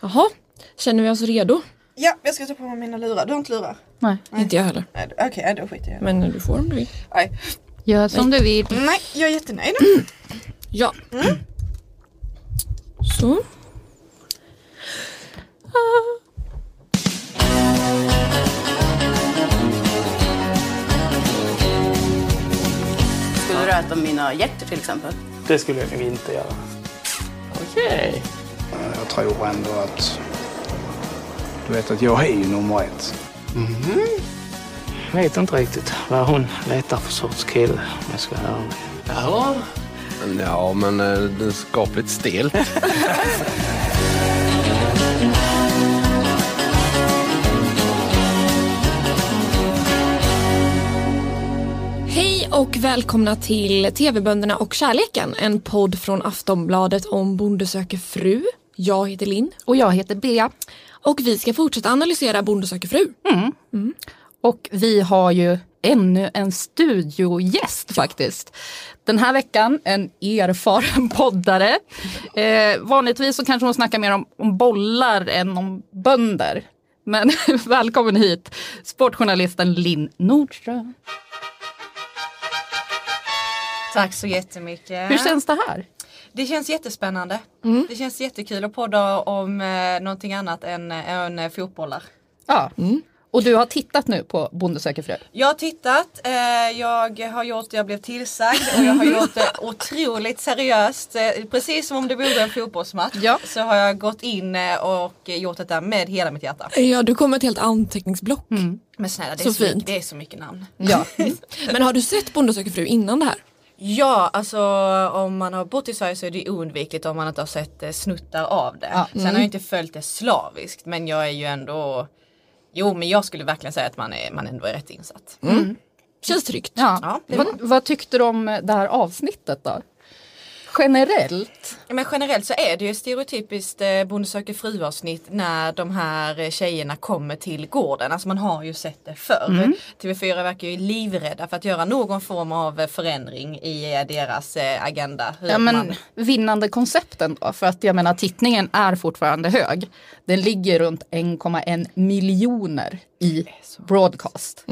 Jaha, känner vi oss redo? Ja, jag ska ta på mig mina lurar. Du har inte lurar? Nej. Inte jag heller. Nej, Okej, okay, då skiter jag i det. Men du får om du vill. Nej. Gör som du vill. Nej, jag är jättenöjd. Ja. Så. Skulle du äta mina hjärtor till exempel? Det skulle jag nog inte göra. Okej. Jag tror ändå att... Du vet att jag är ju nummer ett. Jag vet inte riktigt vad hon letar för sorts kille om jag ska vara ärlig. Jaha. Ja, men eh, det är skapligt stelt. Hej och välkomna till TV-bönderna och kärleken. En podd från Aftonbladet om Bonde söker fru. Jag heter Linn Och jag heter Bea. och vi ska fortsätta analysera Bonde söker fru. Och vi har ju ännu en studiogäst faktiskt. Den här veckan en erfaren poddare. Eh, vanligtvis så kanske hon snackar mer om, om bollar än om bönder. Men välkommen hit, sportjournalisten Linn Nordström. Tack så jättemycket. Hur känns det här? Det känns jättespännande. Det känns jättekul att podda om eh, någonting annat än, än eh, fotbollar. Ja. Och du har tittat nu på Bonde söker fru? Jag har tittat, eh, jag har gjort, jag blev tillsagd och jag har gjort det otroligt seriöst. Eh, precis som om det vore en fotbollsmatch Ja. så har jag gått in eh, och gjort detta med hela mitt hjärta. Ja, du kom med ett helt anteckningsblock. Men snälla det är Så så, mycket, det är så mycket namn. Ja. Men har du sett Bonde söker fru innan det här? Ja, alltså om man har bott i Sverige så är det oundvikligt om man inte har sett eh, snuttar av det. Ja. Sen har jag inte följt det slaviskt men jag är ju ändå Jo men jag skulle verkligen säga att man, är, man ändå är rätt insatt. Känns tryggt. Ja. Ja, det är vad, vad tyckte du om det här avsnittet då? Generellt? Men generellt så är det ju stereotypiskt eh, Bonde söker fru avsnitt när de här eh, tjejerna kommer till gården. Alltså man har ju sett det förr. TV4 verkar ju livrädda för att göra någon form av eh, förändring i eh, deras agenda. Ja men man- vinnande koncepten då? För att jag menar tittningen är fortfarande hög. Den ligger runt 1,1 miljoner i broadcast.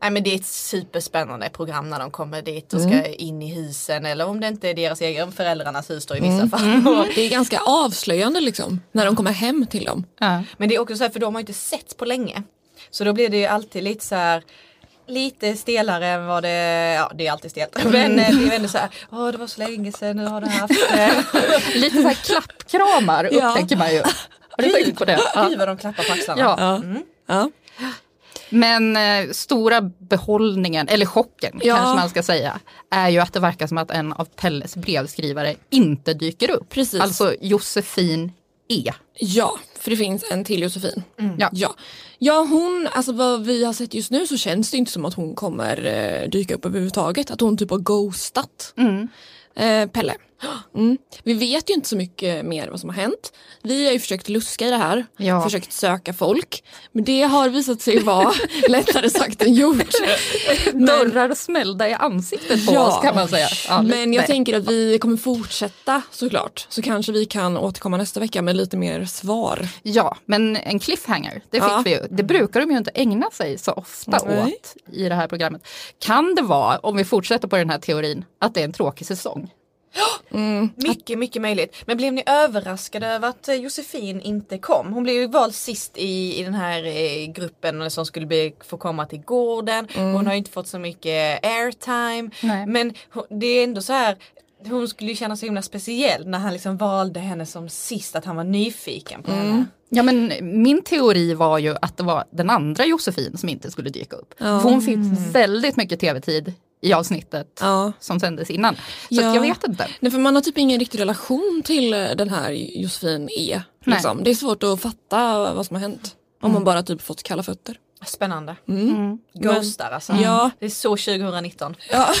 Nej men det är ett superspännande program när de kommer dit och ska in i husen eller om det inte är deras egen föräldrarnas hus då i vissa fall. Och- Det är ganska avslöjande liksom, när de kommer hem till dem. Ja. Men det är också så här för de har inte sett på länge. Så då blir det ju alltid lite så här Lite stelare än vad det, ja det är alltid stelt. Men eh, det är ändå så här, åh det var så länge sedan, nu har du haft. Lite så här klappkramar Ja. upptäcker man ju. Har du tänkt på det? Ja. Gud vad de klappar på axlarna. Ja. Ja. Men eh, stora behållningen, eller chocken Ja. kanske man ska säga, är ju att det verkar som att en av Pelles brevskrivare inte dyker upp. Precis. Alltså Josefin E. Ja, för det finns en till Josefin. Ja. Ja. ja, hon, alltså vad vi har sett just nu så känns det inte som att hon kommer eh, dyka upp överhuvudtaget. Att hon typ har ghostat eh, Pelle. Mm. Vi vet ju inte så mycket mer vad som har hänt. Vi har ju försökt luska i det här, Ja. försökt söka folk. Men det har visat sig vara lättare sagt än gjort. Dörrar smällda i ansiktet på Ja. oss kan man säga. Ja, Men jag nej. tänker att vi kommer fortsätta såklart. Så kanske vi kan återkomma nästa vecka med lite mer svar. Ja, men en cliffhanger, det fick vi ju. Det brukar de ju inte ägna sig så ofta Nej. åt i det här programmet. Kan det vara, om vi fortsätter på den här teorin, att det är en tråkig säsong? Mycket, mycket möjligt. Men blev ni överraskade över att eh, Josefin inte kom? Hon blev ju vald sist i, i den här eh, gruppen som skulle bli, få komma till gården. Hon har inte fått så mycket airtime. Nej. Men det är ändå så här hon skulle ju känna sig himla speciell när han liksom valde henne som sist, att han var nyfiken på henne. Ja men min teori var ju att det var den andra Josefin som inte skulle dyka upp. För hon fick väldigt mycket tv-tid i avsnittet Ja. som sändes innan. Så Ja. jag vet inte. Nej för man har typ ingen riktig relation till eh, den här Josefin E. Liksom. Det är svårt att fatta vad som har hänt. Om man bara typ fått kalla fötter. Spännande. Mm. Ghostar alltså. Ja. Det är så 2019. Ja.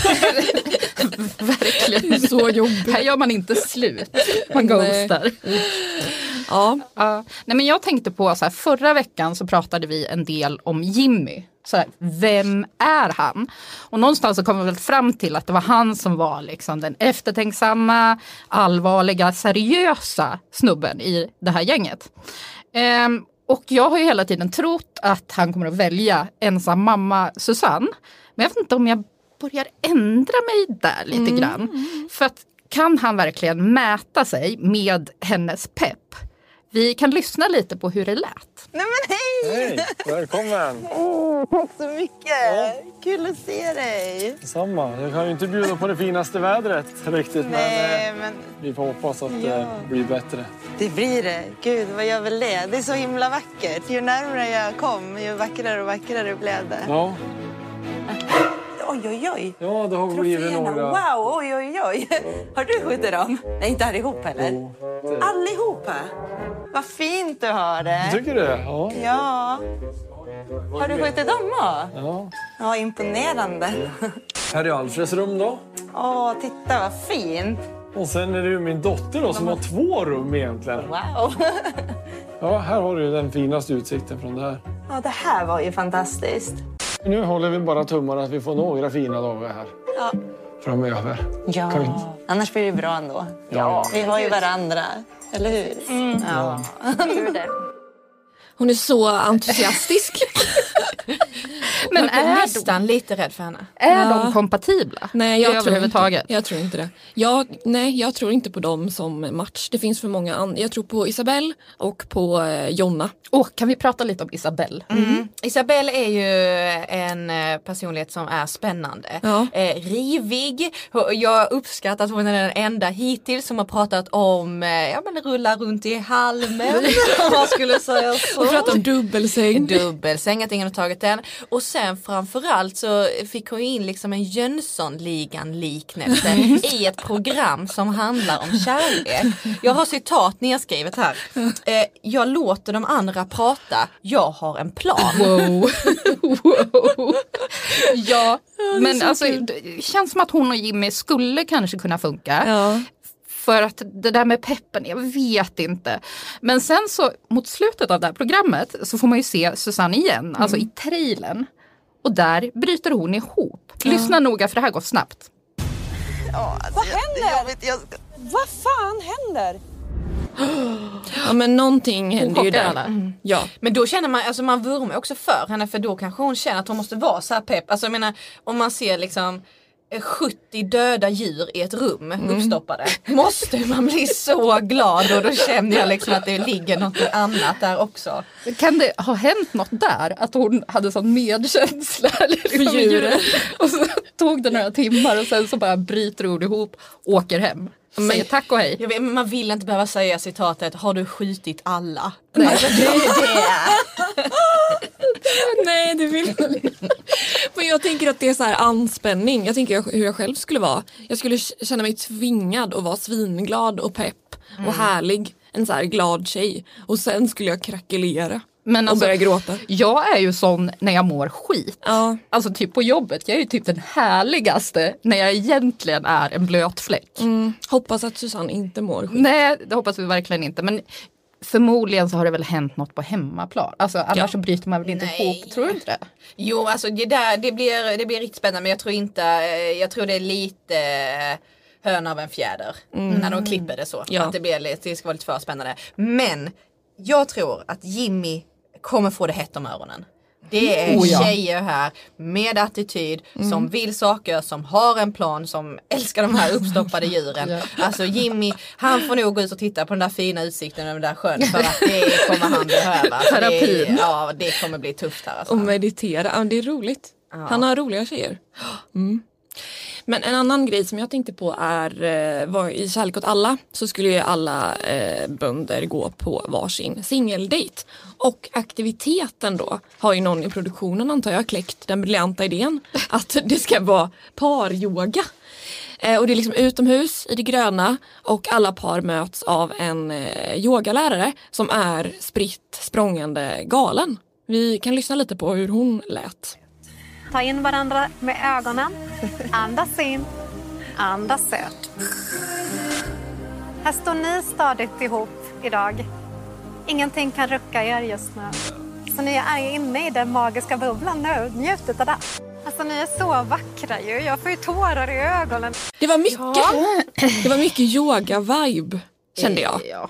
Verkligen. Så jobbigt. Här gör man inte slut, man ghostar. Ja. Ja. Nej, men jag tänkte på så här, förra veckan så pratade vi en del om Jimmy. Så här, vem är han? Och någonstans så kom vi väl fram till att det var han som var liksom den eftertänksamma, allvarliga, seriösa snubben i det här gänget. Ehm, och jag har ju hela tiden trott att han kommer att välja ensam mamma Susanne. Men jag vet inte om jag börjar ändra mig där lite grann. För att kan han verkligen mäta sig med hennes pepp? Vi kan lyssna lite på hur det lät. Nej men hej! Hej, välkommen! Tack så mycket! Kul att se dig! Samma. Jag kan ju inte bjuda på det finaste vädret riktigt, Nej, men men eh, vi får hoppas att Ja. det blir bättre. det blir det. Gud, vad gör väl det? Det är så himla vackert. Ju närmare jag kom, ju vackrare och vackrare blev det. Ja, Oj, oj, oj. ja det har blivit några... wow, oj, oj, oj. Har du skjutit dem? Nej, inte allihop heller. Jo, det- Allihopa? Vad fint du har det. Tycker du det? Ja. Ja. Har du skjutit dem också? ja. Ja, imponerande. Här är Alfreds rum då. Åh, titta vad fint. Och sen är det ju min dotter då som har två rum egentligen. Wow. Ja, här har du den finaste utsikten från det här. Ja, det här var ju fantastiskt. Nu håller vi bara tummarna att vi får några fina dagar här Ja. framöver. Ja, vi- annars blir det bra ändå. Ja. Vi har ju varandra, eller hur? Ja. Hon är så entusiastisk. Men är är, de, nästan lite rädd för henne. är de kompatibla? Nej, jag tror, inte, jag tror inte det. Jag, nej, jag tror inte på dem som match. Det finns för många andra. Jag tror på Isabelle och på eh, Jonna. Åh, kan vi prata lite om Isabelle? Isabelle är ju en eh, personlighet som är spännande. Ja. Eh, rivig. Jag uppskattar att hon är den enda hittills som har pratat om eh, ja, men rulla runt i halmen. om man skulle säga så. Och prata om dubbelsäng. Dubbelsäng, att ingen har tagit den. Och sen framförallt så fick hon in liksom en Jönssonligan liknelse i ett program som handlar om kärlek. Jag har citat nedskrivet här. Eh, jag låter de andra prata, jag har en plan. Wow. wow. Ja, men alltså, det känns som att hon och Jimmy skulle kanske kunna funka. Ja. För att det där med peppen, jag vet inte. Men sen så mot slutet av det här programmet så får man ju se Susanne igen, alltså i trailern. Och där bryter hon ihop. Lyssna noga för det här går snabbt. Vad händer? Jag... Vad fan händer? ja, men någonting händer ju där. alla. Ja. Men då känner man, alltså man vurmar också för henne för då kanske hon känner att hon måste vara så här pepp. Alltså jag menar om man ser liksom 70 döda djur i ett rum uppstoppade. Måste man bli så glad och då känner jag liksom att det ligger något annat där också. Kan det ha hänt något där? Att hon hade sån medkänsla liksom, med djuren. Och så tog det några timmar och sen så bara bryter hon ihop, åker hem. Säger tack och hej. Vet, men man vill inte behöva säga citatet har du skjutit alla? Nej. Det det. Nej, det vill man inte. Men jag tänker att det är så här anspänning. Jag tänker hur jag själv skulle vara. Jag skulle känna mig tvingad att vara svinglad och pepp och härlig. En så här glad tjej. Och sen skulle jag krackelera Men och alltså, börja gråta. jag är ju sån när jag mår skit. Ja. Alltså typ på jobbet, jag är ju typ den härligaste när jag egentligen är en blöt fläck. Mm. Hoppas att Susanne inte mår skit. Nej, det hoppas vi verkligen inte. Men förmodligen så har det väl hänt något på hemmaplan. Alltså annars Ja. så bryter man väl inte Nej. ihop, tror du inte det? Jo, alltså det där det blir, det blir riktigt spännande men jag tror inte, eh, jag tror det är lite eh, hön av en fjäder när de klipper det så. Ja. Att det, blir, lite- det ska vara lite för spännande. Men jag tror att Jimmy kommer få det hett om öronen. Det är Oh ja. tjejer här med attityd som vill saker, som har en plan, som älskar de här uppstoppade djuren. Ja. Alltså Jimmy, han får nog gå ut och titta på den där fina utsikten över den där sjön för att det kommer han behöva. Det, Terapin. ja, det kommer bli tufft här. Alltså. Och meditera, ja, det är roligt. Han har roliga tjejer. Mm. Men en annan grej som jag tänkte på är, eh, var i Kärlek åt alla så skulle ju alla eh, bönder gå på varsin singeldejt. Och aktiviteten då har ju någon i produktionen antar jag kläckt den briljanta idén att det ska vara paryoga. Eh, och det är liksom utomhus i det gröna och alla par möts av en eh, yogalärare som är spritt språngande galen. Vi kan lyssna lite på hur hon lät. Ta in varandra med ögonen. Andas in. Andas ut. Här står ni stadigt ihop idag. Ingenting kan rucka er just nu. Så ni är inne i den magiska bubblan nu. Njut av det. Alltså ni är så vackra ju. Jag får ju tårar i ögonen. Det var mycket, det var mycket yoga-vibe kände jag. Ja.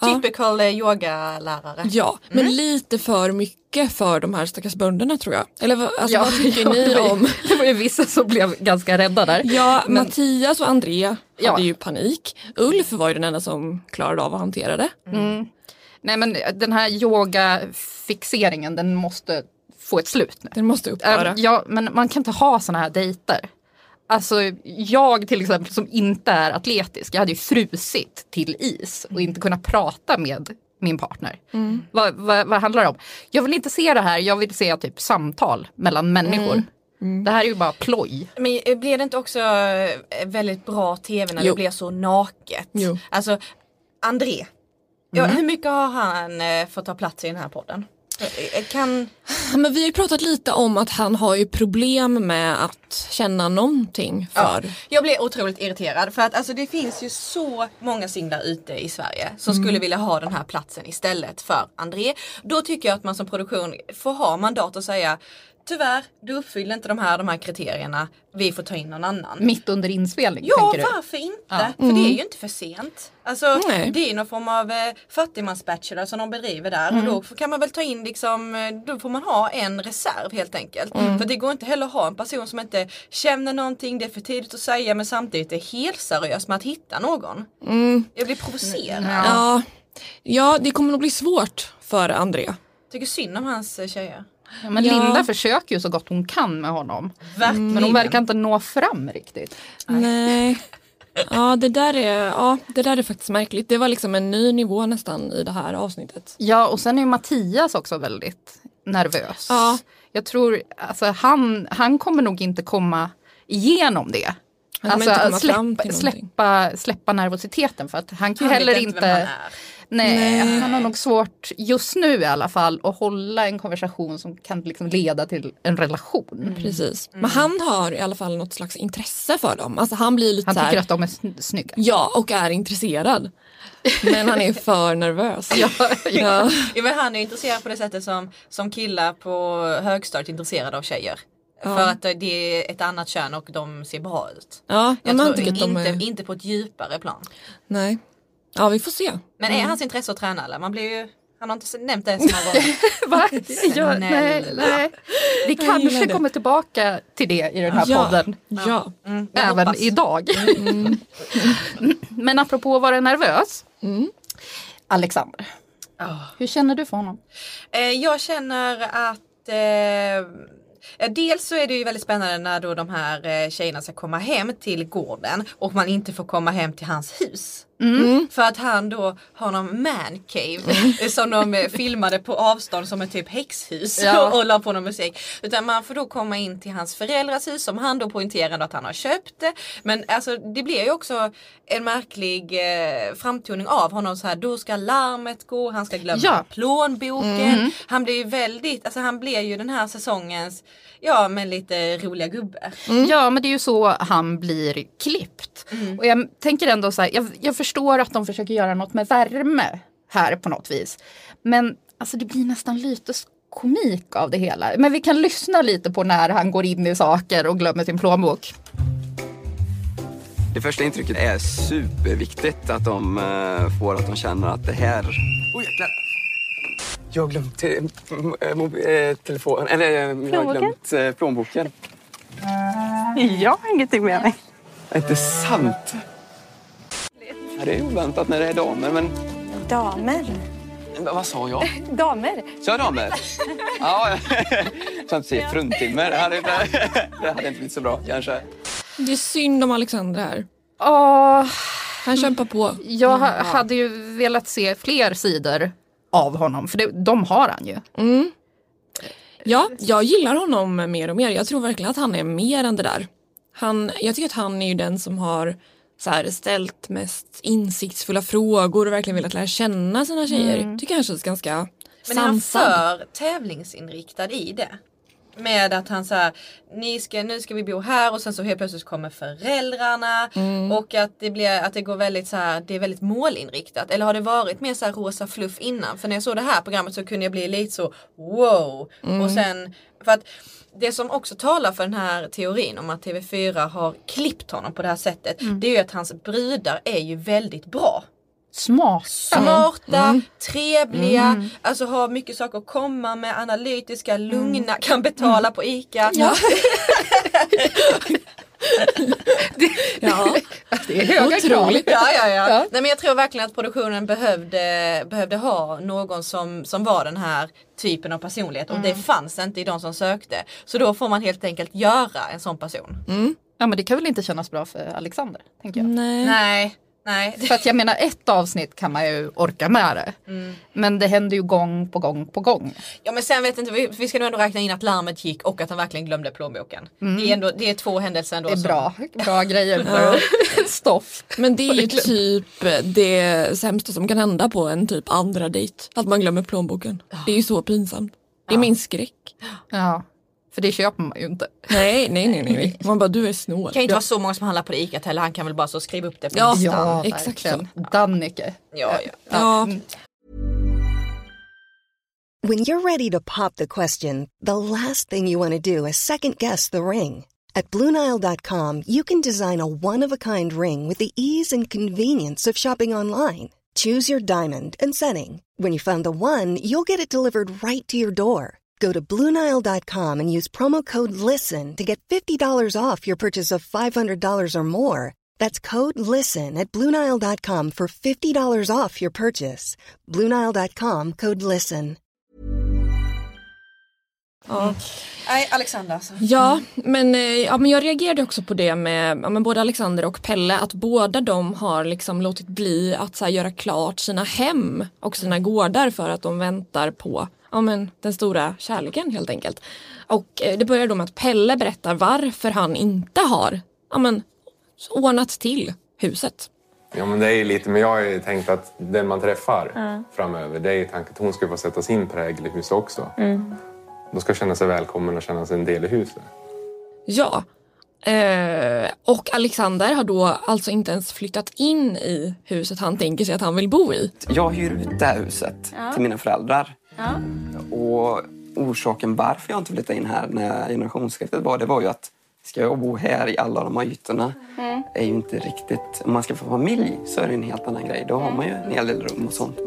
Typical eh, yogalärare. Ja, men lite för mycket för de här stackars bönderna tror jag. Eller alltså, Ja, vad tycker ja, ni om? Det var ju vissa som blev ganska rädda där. Ja, Men- Mattias och André Ja. hade ju panik. Ulf var ju den enda som klarade av att hantera det. Mm. Nej men den här yogafixeringen den måste få ett slut nu. Den måste upphöra. Ja, men man kan inte ha såna här dejter. Alltså jag till exempel som inte är atletisk, jag hade ju frusit till is och inte kunnat prata med min partner. Mm. Vad, vad, vad handlar det om? Jag vill inte se det här, jag vill se typ samtal mellan människor. Mm. Det här är ju bara ploj. Men eh, blir det inte också eh, väldigt bra tv när Jo. det blir så naket? Jo. Alltså André, ja, hur mycket har han eh, fått ta plats i den här podden? Kan, Ja, Men vi har ju pratat lite om att han har ju problem med att känna någonting för. jag blir otroligt irriterad för att alltså, det finns ju så många singlar ute i Sverige som skulle vilja ha den här platsen istället för André. Då tycker jag att man som produktion får ha mandat att säga Tyvärr, du uppfyller inte de här, de här kriterierna. Vi får ta in någon annan. Mitt under inspelning Ja, tänker du? varför inte? Ja. För det är ju inte för sent. Alltså, Nej. det är någon form av eh, fattigmansbachelor som de bedriver där och då kan man väl ta in liksom, eh, då får man ha en reserv helt enkelt. För det går inte heller att ha en person som inte känner någonting, det är för tidigt att säga men samtidigt är helt seriös med att hitta någon. Jag blir provocerad. Ja. ja, det kommer nog bli svårt för André. Tycker synd om hans eh, tjejer. Ja, men Ja. Linda försöker ju så gott hon kan med honom. Verkligen. Men hon verkar inte nå fram riktigt. Nej. Ja det, där är, ja, det där är faktiskt märkligt. Det var liksom en ny nivå nästan i det här avsnittet. Ja och sen är ju Mattias också väldigt nervös. Ja. Jag tror, alltså han, han kommer nog inte komma igenom det. Alltså inte komma fram släppa, släppa, släppa nervositeten för att han kan Han heller inte. Nej, Nej. han har nog svårt just nu i alla fall att hålla en konversation som kan liksom leda till en relation. Precis. Men han har i alla fall något slags intresse för dem. Alltså han blir lite Han så här, tycker att de är sn- snygga. Ja, och är intresserad. Men han är för nervös. ja, ja. Ja, men han är intresserad på det sättet som, som killar på högstadiet är intresserade av tjejer. För att det är ett annat kön och de ser bra ut. ja Jag tror tycker att de inte, är... inte på ett djupare plan. Nej. Ja, vi får se. Men är hans intresse att träna eller? Man blir ju, han har inte nämnt det så många gånger. Va? Ja, nej, nej. Vi kanske kommer tillbaka till det i den här ja. podden. Ja. Mm, Även hoppas. idag. Men apropå att vara nervös. Alexander, hur känner du för honom? Eh, jag känner att eh, ja, Dels så är det ju väldigt spännande när då de här eh, tjejerna ska komma hem till gården och man inte får komma hem till hans hus. För att han då har någon man cave eh, som de eh, filmade på avstånd som ett typ häxhus Ja. och la på någon musik. Utan man får då komma in till hans föräldrars hus som han då poängterade att han har köpt. Men alltså det blir ju också en märklig eh, framtoning av honom så här då ska larmet gå, han ska glömma Ja. plånboken. Han blir ju väldigt, alltså han blir ju den här säsongens, ja men lite roliga gubbe. Ja men det är ju så han blir klippt. Och jag tänker ändå så här, jag, jag förstår att de försöker göra något med värme här på något vis. Men alltså det blir nästan lite komik av det hela. Men vi kan lyssna lite på när han går in i saker och glömmer sin plånbok. Det första intrycket är superviktigt att de eh, får att de känner att det här... Oh jäklar! Jag har glömt eh, m- eh, mob- eh, telefonen, eller eh, jag har glömt eh, plånboken. Jag har ingenting med mig. Är inte sant? Det är oväntat när det är damer, men Damer. men vad sa jag? Damer. Sa jag damer? Ja, så att säga fruntimmer. Det hade, inte, det hade inte blivit så bra kanske. Det är synd om Alexander här. Åh, Han kämpar på. jag ha- hade ju velat se fler sidor av honom, för det, de har han ju. Ja, jag gillar honom mer och mer. Jag tror verkligen att han är mer än det där. Han, jag tycker att han är ju den som har så här, ställt mest insiktsfulla frågor och verkligen velat lära känna sina tjejer. Tycker han känns ganska Men är han sansad. för tävlingsinriktad i det? Med att han ni ska, nu ska vi bo här och sen så helt plötsligt kommer föräldrarna Mm. och att det blir att det går väldigt så här, det är väldigt målinriktat. Eller har det varit mer så här rosa fluff innan? För när jag såg det här programmet så kunde jag bli lite så wow. Mm. Och sen, för att det som också talar för den här teorin om att TV4 har klippt honom på det här sättet. Det är ju att hans brudar är ju väldigt bra. Smarta. Smarta, trevliga, Mm. alltså har mycket saker att komma med, analytiska, lugna, kan betala på ICA. Ja. ja. Det är höga krav. Otroligt. Ja, ja, ja. Ja. Nej, men jag tror verkligen att produktionen behövde, behövde ha någon som, som var den här typen av personlighet och det fanns inte i de som sökte. Så då får man helt enkelt göra en sån person. Ja men det kan väl inte kännas bra för Alexander, tänker jag. Nej. Nej, nej. För att jag menar ett avsnitt kan man ju orka med det. Mm. Men det händer ju gång på gång på gång. Ja men sen vet inte vi, vi ska nog ändå räkna in att larmet gick och att han verkligen glömde plånboken. Det, är ändå, det är två händelser ändå. Det är som- bra, bra grejer för stoff. Men det är ju typ det sämsta som kan hända på en typ andra dejt. Att man glömmer plånboken. Det är ju så pinsamt. Det är min skräck. Ja, för det köper man ju inte. Nej, nej, nej, nej. Man bara du är snål. Det kan ju inte vara så många som handlar på det ICA heller. Han kan väl bara så skriva upp det på Ja. listan. Ja, exakt. Dannike. Ja, ja. Ja. When you're ready to pop the question, the last thing you want to do is second guess the ring. At Bluenile.com, you can design a one of a kind ring with the ease and convenience of shopping online. Choose your diamond and setting. When you find the one, you'll get it delivered right to your door. Go to Bluenile.com and use promo code LISTEN to get $50 off your purchase of $500 or more. That's code LISTEN at Bluenile.com for $50 off your purchase. Bluenile.com code LISTEN. Nej, Alexander alltså. Ja, men, eh, ja, men jag reagerade också på det med, ja, med både Alexander och Pelle att båda de har liksom låtit bli att så här, göra klart sina hem och sina gårdar för att de väntar på ja, men, den stora kärleken helt enkelt. Och eh, det börjar då med att Pelle berättar varför han inte har ja, men, ordnat till huset. Ja, men det är lite, men jag har ju tänkt att den man träffar framöver, det är ju tanken att hon ska få sätta sin prägel i huset också. De ska känna sig välkommen och känna sig en del i huset. Ja. Eh, och Alexander har då alltså inte ens flyttat in i huset han tänker sig att han vill bo i. Jag hyr ut det här huset till mina föräldrar. Och orsaken varför jag inte flyttade in här när generationsskiftet var, det var ju att ska jag bo här i alla de här ytorna är ju inte riktigt... Om man ska få familj så är det en helt annan grej. Då har man ju en hel del rum och sånt.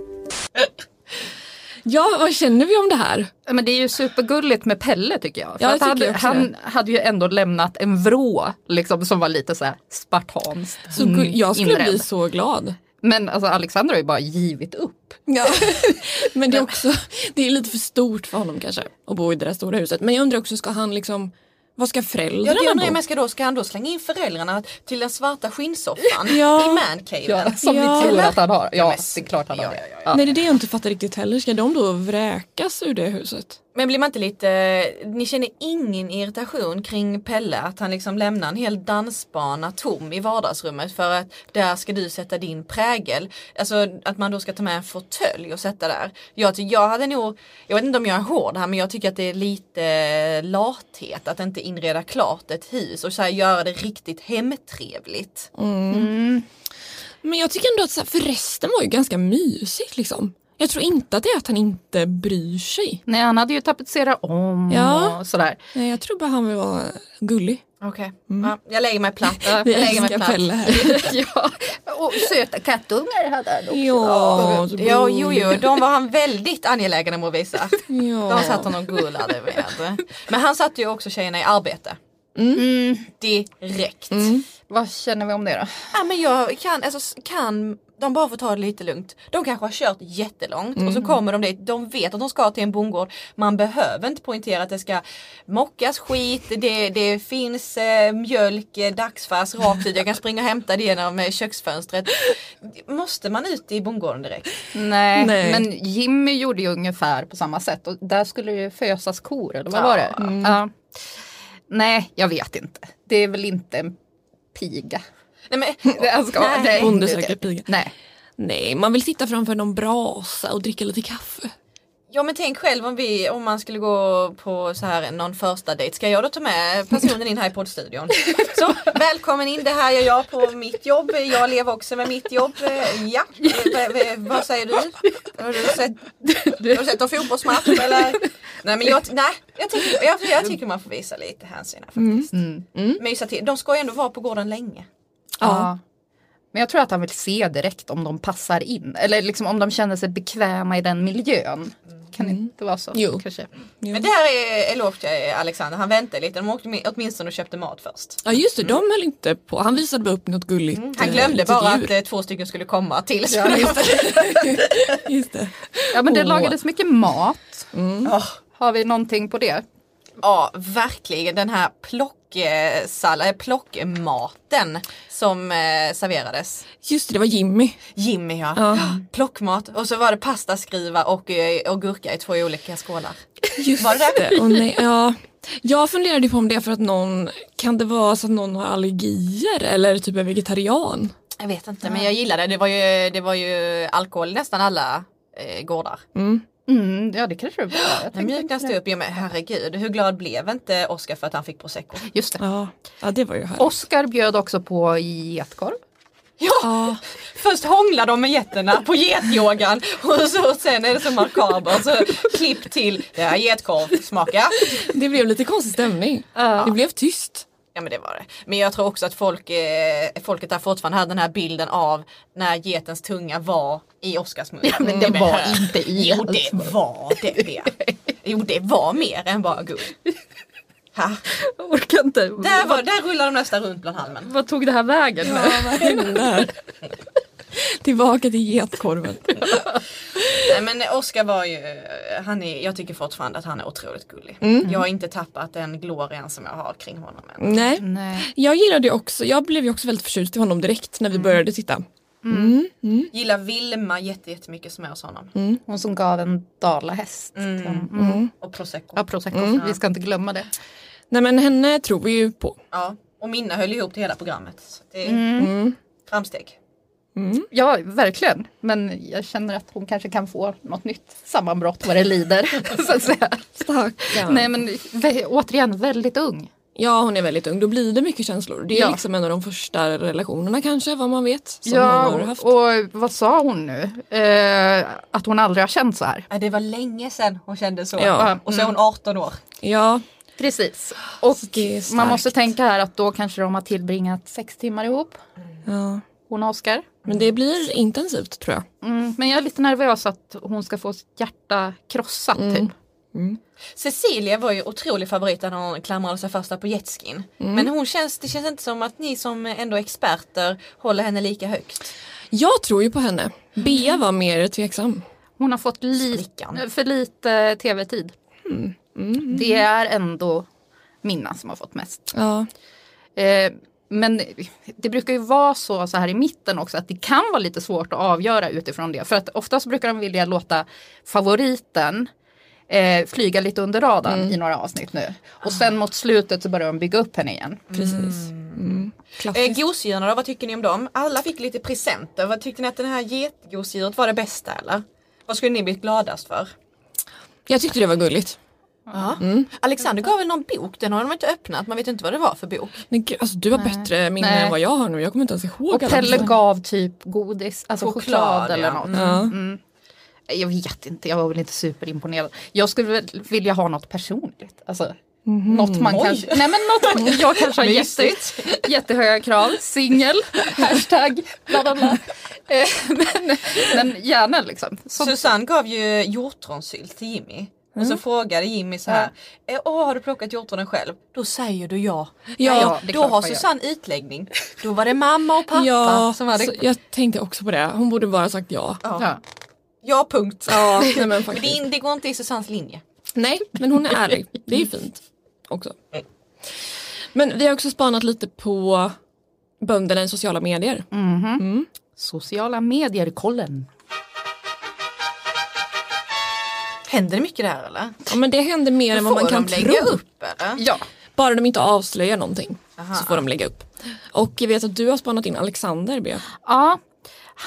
Ja, vad känner vi om det här? Ja, Men det är ju supergulligt med Pelle tycker jag. För Ja, jag han, tycker också han hade ju ändå lämnat en vrå liksom, som var lite så här spartanskt Så jag skulle inredd. bli så glad. Men alltså, Alexander har ju bara givit upp. Ja. Men det är också, det är lite för stort för honom kanske att bo i det där stora huset. Men jag undrar också, ska han liksom, vad ska Ja, föräldrarna undrar jag bo? ska, då, ska han då slänga in föräldrarna till den svarta skinnsoffan Ja. i mancaven? Ja, som Ja. vi tror att han har. Ja, men- det är klart han har Ja, det. ja, ja, Nej det är det jag inte fattar riktigt heller. Ska de då vräkas ur det huset? Men blir man inte lite, ni känner ingen irritation kring Pelle att han liksom lämnar en hel dansbana tom i vardagsrummet för att där ska du sätta din prägel. Alltså att man då ska ta med en fåtölj och sätta där. Jag, jag hade nog, jag vet inte om jag är hård här men jag tycker att det är lite lathet att inte inreda klart ett hus och så här göra det riktigt hemtrevligt. Men jag tycker ändå att så här, för resten var ju ganska mysigt liksom. Jag tror inte att det är att han inte bryr sig. Nej, han hade ju tapetserat om Ja. och sådär. Nej, jag tror bara han vill vara gullig. Okej, ja, jag lägger mig platt. Vi Jag lägger mig platt. Pelle här. ja. Och söta kattungar hade han också. Ja, Ja, jo, jo, de var han väldigt angelägen om att visa. Ja. De satt honom gullade med. Men han satte ju också tjejerna i arbete. Mm. Direkt. Vad känner vi om det då? Ja, men jag kan, alltså, kan de bara få ta det lite lugnt. De kanske har kört jättelångt och så kommer de dit. De vet att de ska till en bondgård. Man behöver inte poängtera att det ska mockas skit. Det, det finns eh, mjölk, eh, dagsfärs rakt ut. Jag kan springa och hämta det genom eh, köksfönstret. Måste man ut i bondgården direkt? Nej, Nej. men Jimmy gjorde ju ungefär på samma sätt och där skulle det ju fösas kor eller vad Ja. var det? Ja. Nej, jag vet inte. Det är väl inte en piga. Nej, men, Jag ska, Nej. nej. Bonde söker piga. Nej. Nej, man vill sitta framför någon brasa och dricka lite kaffe. Ja men tänk själv om vi, om man skulle gå på så här någon första dejt. Ska jag då ta med personen in här i poddstudion? Så välkommen in, det här gör jag på mitt jobb. Jag lever också med mitt jobb. Ja, v- vad säger du? Har du sett, har du sett en fotbollsmatch eller? Nej men jag, nej, jag, tycker, jag, jag tycker man får visa lite hänsyn här faktiskt. Mm. Mysa till. De ska ju ändå vara på gården länge. Ja. Men jag tror att han vill se direkt om de passar in. Eller liksom om de känner sig bekväma i den miljön. Kan det inte vara så? Jo. Kanske. Men det här är eloge till Alexander, han väntade lite. De åkte åtminstone och köpte mat först. Ja just det, de höll inte på. Han visade bara upp något gulligt. Han eh, glömde litet bara djur. att eh, två stycken skulle komma till. Ja, just Just det. Ja men det Åh. lagades mycket mat. Åh. Har vi någonting på det? Ja, verkligen den här plocksallad, plockmaten som eh, serverades. Just det, det var Jimmy. Jimmy ja. Ja. Plockmat och så var det pastaskriva och, eh, och gurka i två olika skålar. Just Var det det? Och nej, ja. Jag funderade på om det är för att någon, kan det vara så att någon har allergier eller typ är vegetarian? Jag vet inte men jag gillade det. Det var ju, det var ju alkohol i nästan alla eh, gårdar. Mm. Mm, ja det kanske det var. Jag Den det. upp. Ja, men herregud, hur glad blev inte Oscar för att han fick prosecco? Just det. Ja, ja det var ju härligt. Oskar bjöd också på getkorv. Ja, först hånglar de med getterna på getyogan och så, sen är det så makabert. Så klipp till, det här är getkorv, smaka. Det blev lite konstig stämning. Det blev tyst. Ja men det var det. Men jag tror också att folk, eh, folket där fortfarande hade den här bilden av när getens tunga var i Oscars mun. Ja, men det men var hör- inte i Jo det var det. det. Jo det var mer än bara gull. Ha. Jag orkar inte. Där, var, där rullar de nästan runt bland halmen. Vad tog det här vägen nu? vad hände här? Tillbaka till getkorven. Nej men Oscar var ju, han är, jag tycker fortfarande att han är otroligt gullig. Jag har inte tappat den glorian som jag har kring honom än. Nej. Nej. Jag gillade ju också, jag blev ju också väldigt förtjust i honom direkt när vi började titta. Mm. Mm. Gillar Vilma jätte, jättemycket som är hos honom. Hon som gav en dalahäst. Mm. Mm. Och prosecco. Ja, prosecco. Mm. Vi ska inte glömma det. Nej men henne tror vi ju på. Ja, och Minna höll ihop till hela programmet. Så det är Mm. framsteg. Ja, verkligen. Men jag känner att hon kanske kan få något nytt sammanbrott vad det lider. så att säga. Stackarn. Nej men återigen väldigt ung. Ja hon är väldigt ung, då blir det mycket känslor. Det är Ja. liksom en av de första relationerna kanske, vad man vet. Som ja, hon har haft. och vad sa hon nu? Eh, att hon aldrig har känt så här. Ja, det var länge sedan hon kände så. Ja. Och så är hon 18 år. Ja, Precis. Och man måste tänka här att då kanske de har tillbringat sex timmar ihop. ja. Hon och Oskar. Men det blir intensivt tror jag. Mm, men jag är lite nervös att hon ska få sitt hjärta krossat typ. Cecilia var ju otrolig favorit när hon klamrade sig fast på jetskin. Men hon känns, det känns inte som att ni som ändå är experter håller henne lika högt. Jag tror ju på henne. Bea var mer tveksam. Hon har fått li- för lite tv-tid. Det är ändå Minna som har fått mest. Ja. Eh, men det brukar ju vara så, så här i mitten också att det kan vara lite svårt att avgöra utifrån det. För att oftast brukar de vilja låta favoriten eh, flyga lite under radarn i några avsnitt nu. Och sen mot slutet så börjar de bygga upp henne igen. Precis. Mm. Eh, gosedjuren då, vad tycker ni om dem? Alla fick lite presenter. Vad tyckte ni att den här getgosedjuret var det bästa eller? Vad skulle ni bli gladast för? Jag tyckte det var gulligt. Ja. Alexander gav väl någon bok, den har de inte öppnat, man vet inte vad det var för bok. Gud, alltså, du har bättre minne Nej. än vad jag har nu. Jag kommer inte ens ihåg Och Pelle gav typ godis, alltså choklad, Choklad, eller ja. något. Ja. Mm. Jag vet inte, jag var väl inte superimponerad. Jag skulle vilja ha något personligt. Alltså, Något man Oj. kanske, nej men något man, jag kanske har jätte, jättehöga krav, singel, hashtag, bla bla bla. Eh, men, men gärna liksom. Som, Susanne gav ju hjortronsylt till Jimmy. Och så frågade Jimmy så här, "Eh, Åh, har du plockat hjortronen själv? Då säger du ja. Ja, är då har man gör. Susanne utläggning. Då var det mamma och pappa Ja, som hade jag tänkte också på det. Hon borde bara sagt ja. ja. Ja. punkt. Ja, nej, men faktiskt. det, det går inte i Susannes linje. Nej, men hon är ärlig. Det är fint också. Men vi har också spanat lite på bönderna i sociala medier. Sociala medier-kollen. Händer det mycket där eller? Ja, men det händer mer än vad man Får kan de lägga tro. upp eller? Ja, Bara de inte avslöjar någonting Aha. så får de lägga upp. Och jag vet att du har spanat in Alexander B. ja.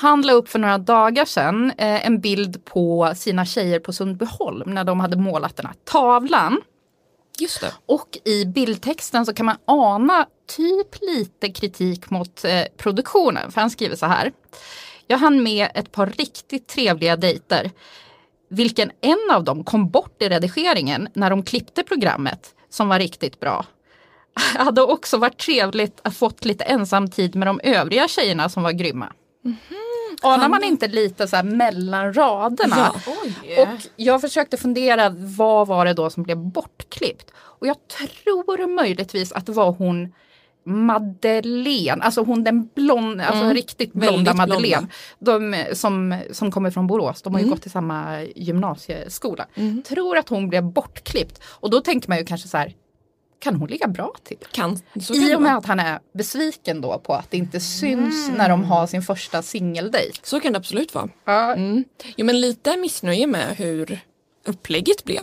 Han la upp för några dagar sedan eh, en bild på sina tjejer på Sundbyholm när de hade målat den här tavlan. Just det. Och i bildtexten så kan man ana typ lite kritik mot eh, produktionen. För han skriver så här. Jag hann med ett par riktigt trevliga dejter. Vilken en av dem kom bort i redigeringen när de klippte programmet som var riktigt bra. Hade också varit trevligt att fått lite ensamtid med de övriga tjejerna som var grymma. Anar man inte lite så här mellan raderna? Ja. Och jag försökte fundera, vad var det då som blev bortklippt? Och jag tror möjligtvis att det var hon Madeleine, alltså hon den blond, alltså Mm. riktigt blonda Väldigt Madeleine. De som, som kommer från Borås, de har ju Mm. gått i samma gymnasieskola. Tror att hon blev bortklippt. Och då tänker man ju kanske så här, kan hon ligga bra till? Kan, så kan I det och med vara. att han är besviken då på att det inte syns när de har sin första singeldejt. Så kan det absolut vara. Mm. Jo men lite missnöje med hur upplägget blev.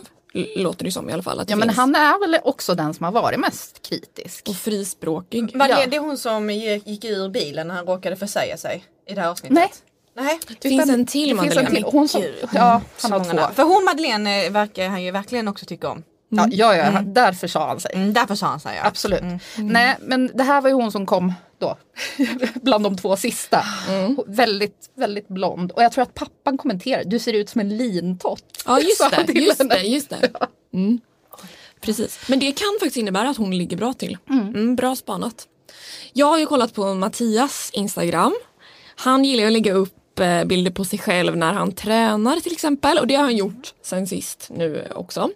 Låter det som i alla fall. Att Ja men finns. han är väl också den som har varit mest kritisk. Och frispråkig. Var det, Ja. det är hon som gick ur bilen när han råkade försäga sig i det här avsnittet? Nej. Nej. Det finns en till finns Madeleine. en till. Hon som, ja, han har två. För hon Madeleine eh, verkar han ju verkligen också tycka om. Ja, ja, ja därför sa han sig. Mm, därför sa han här, ja. Absolut. Nej, men det här var ju hon som kom då, bland de två sista. Väldigt, väldigt blond. Och jag tror att pappan kommenterade, du ser ut som en lintott. Ja just det, just henne. det, just det. Mm. Precis. Men det kan faktiskt innebära att hon ligger bra till. Mm, bra spanat. Jag har ju kollat på Mattias Instagram. Han gillar att lägga upp eh, bilder på sig själv när han tränar till exempel och det har han gjort sen sist nu också.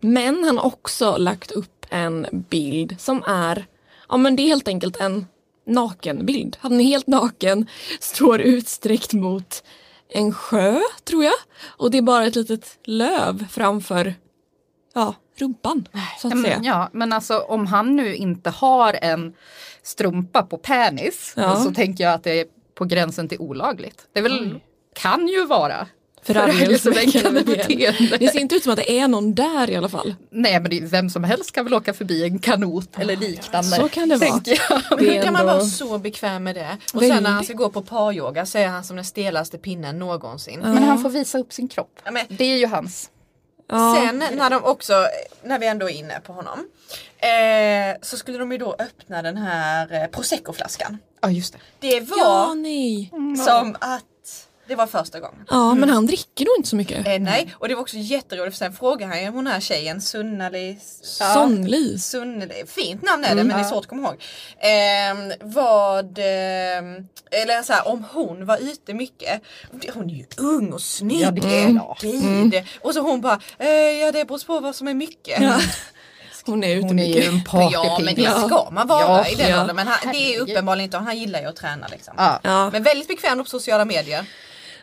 Men han har också lagt upp en bild som är, ja men det är helt enkelt en nakenbild. Han är helt naken, står utsträckt mot en sjö tror jag. Och det är bara ett litet löv framför ja, rumpan. Så att säga. ja, men alltså om han nu inte har en strumpa på penis Ja. så tänker jag att det är på gränsen till olagligt. Det väl, kan ju vara Förargelseväckande beteende. Det ser inte ut som att det är någon där i alla fall. Nej men det, är- vem som helst kan väl åka förbi en kanot eller liknande. Så kan det vara. jag. Men Det hur kan man vara så bekväm med det? Och sen när han ska gå på paryoga så är han som den stelaste pinnen någonsin. Men han får visa upp sin kropp. Ja, men- Det är ju hans. Ja. Sen när de också, när vi ändå är inne på honom, eh, så skulle de ju då öppna den här eh, proseccoflaskan. Ja just det. Det var Ja, nej. som att det var första gången. Ja, men han dricker nog inte så mycket. Eh, nej, och det var också jätteroligt för sen frågade han ju hon här tjejen Sunnali Sonnli. Sunneli, fint namn är det men det är svårt att komma ihåg. Eh, vad, eh, eller så här, om hon var ute mycket. Hon är ju ung och snygg. Ja, det är. Gud. Och så hon bara, eh, ja det beror på vad som är mycket. Ja. Hon är ute Hon är ju mycket. en partypinne. Ja men det ska man vara Ja, i den ja. åldern. Men han, det är uppenbarligen inte, han gillar ju att träna liksom. Ja. Ja. Men väldigt bekväm på sociala medier.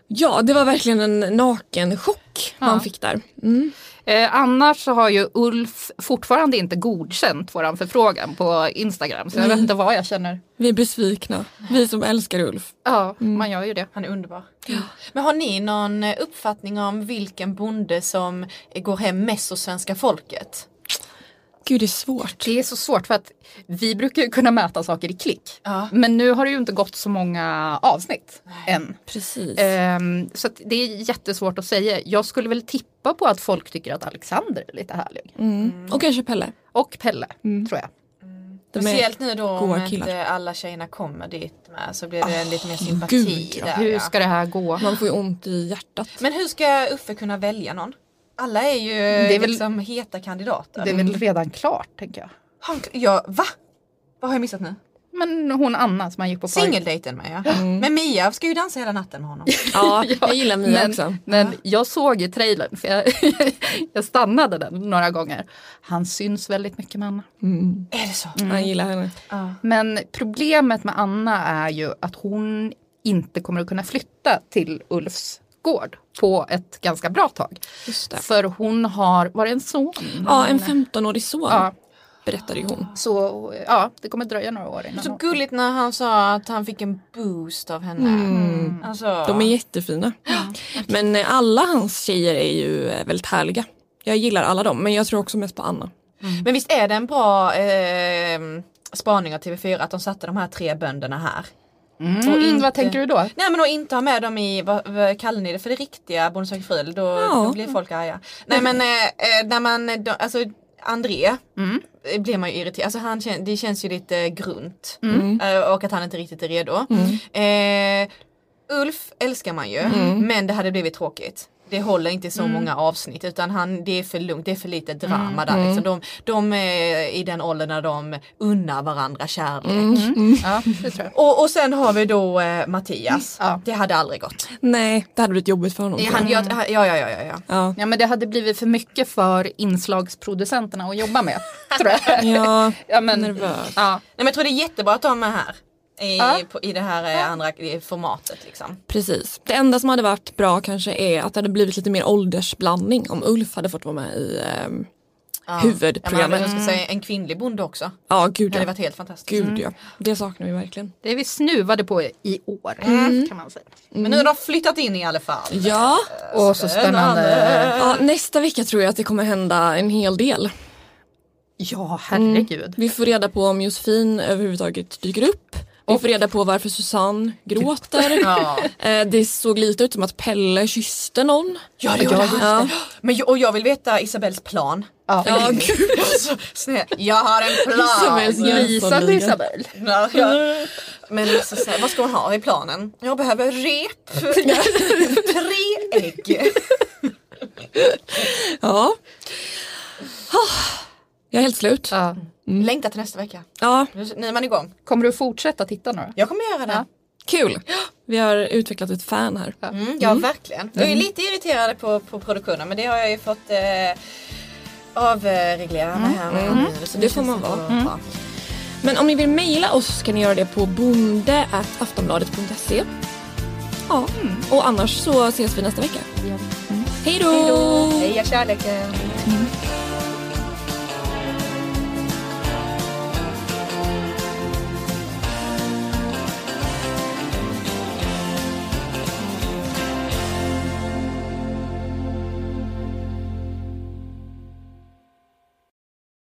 ja, det var verkligen en nakenchock man fick där. Mm. Eh, annars så har ju Ulf fortfarande inte godkänt våran förfrågan på Instagram. Så jag vet inte vad jag känner. Vi är besvikna. Vi som älskar Ulf. Ja, man gör ju det. Han är underbar. Men har ni någon uppfattning om vilken bonde som går hem mest hos svenska folket? Gud, det är svårt. Det är så svårt för att vi brukar ju kunna mäta saker i klick. Ja. Men nu har det ju inte gått så många avsnitt än. Precis. Ehm, så att det är jättesvårt att säga. Jag skulle väl tippa på att folk tycker att Alexander är lite härlig. Mm. Och kanske Pelle. Och Pelle, tror jag. Speciellt nu då om inte alla tjejerna kommer dit med så blir det lite mer sympati gud, ja. där. Hur ska det här gå? Man får ju ont i hjärtat. Men hur ska Uffe kunna välja någon? Alla är ju är väl- liksom heta kandidater. Det är väl redan klart tänker jag. Han, ja, va? Vad har jag missat nu? Men hon Anna som han gick på par- Singeldejten med ja. Men Mia ska ju dansa hela natten med honom. Ja, jag gillar Mia men, också. Men jag såg i trailern, för jag, jag stannade den några gånger. Han syns väldigt mycket med Anna. Är det så? Jag gillar henne. Men problemet med Anna är ju att hon inte kommer att kunna flytta till Ulfs gård på ett ganska bra tag. Just det. För hon har, var det en son? Ja, en 15-årig son Ja, berättade ju hon. så ja, det kommer dröja några år innan Så hon- gulligt när han sa att han fick en boost av henne. Mm. Alltså, De är jättefina. Men eh, alla hans tjejer är ju eh, väldigt härliga. Jag gillar alla dem, men jag tror också mest på Anna. Men visst är det en bra eh, spaning av TV4 att de satte de här tre bönderna här? Mm, vad tänker du då? Nej men att inte ha med dem i, vad, vad kallar ni det för det riktiga Bonde söker fru? Då, Ja. då blir folk arga. Nej men eh, eh, när man, då, alltså André Mm. eh, blir man ju irriterad. Alltså han, det känns ju lite grunt. Mm. Eh, och att han inte riktigt är redo. Eh, Ulf älskar man ju Mm. men det hade blivit tråkigt. Det håller inte så Mm. många avsnitt utan han, det är för lugnt, det är för lite drama Mm. där. Mm. Liksom. De, de är i den åldern när de unnar varandra kärlek. Mm. Ja, det tror jag. Och, och sen har vi då eh, Mattias. Det hade aldrig gått. Nej, det hade blivit jobbigt för honom. Ja, han, jag. ja, ja, ja, ja, ja. Ja. Ja men det hade blivit för mycket för inslagsproducenterna att jobba med. tror jag. Ja, ja men, nervös. Ja. Nej, men jag tror det är jättebra att de är här. I, Ja. på, i det här eh, andra i formatet liksom. Precis. Det enda som hade varit bra kanske är att det hade blivit lite mer åldersblandning om Ulf hade fått vara med i ehm, Ja. huvudprogrammet. Ja, men jag ska säga en kvinnlig bonde också. Ja, gud Det hade ja. varit helt fantastiskt. Gud ja. Det saknar vi verkligen. Det är vi snuvade på i år Mm. kan man säga. Men nu har de flyttat in i alla fall. Ja. Åh så spännande. ja. Nästa vecka tror jag att det kommer hända en hel del. Ja herregud. Vi får reda på om Josefin överhuvudtaget dyker upp. Vi får reda på varför Susanne gråter. Ja. Eh, Det såg lite ut som att Pelle kysste någon. Ja det gjorde han. Ja. Men jag, och jag vill veta Isabells plan. Ja. För Lilly. Alltså, jag har en plan. Lysande Jönssonliga. Isabel. Ja, ja. Men alltså, så här, vad ska hon ha i planen? Jag behöver rep. Tre ägg. Ja. Jag är helt slut. Ja. Längtar till nästa vecka. Ja, Nu är man igång. Kommer du fortsätta titta nu? Jag kommer göra det. kul. Vi har utvecklat ett fan här. Mm, ja verkligen. Jag är lite irriterad på, på produktionen men det har jag ju fått eh, avreglera med här med Mm. så Det får man så vara. bra. Men om ni vill mejla oss kan ni göra det på bonde.aftonbladet.se. Ja, och annars så ses vi nästa vecka. Mm. Hej då! Heja kärleken!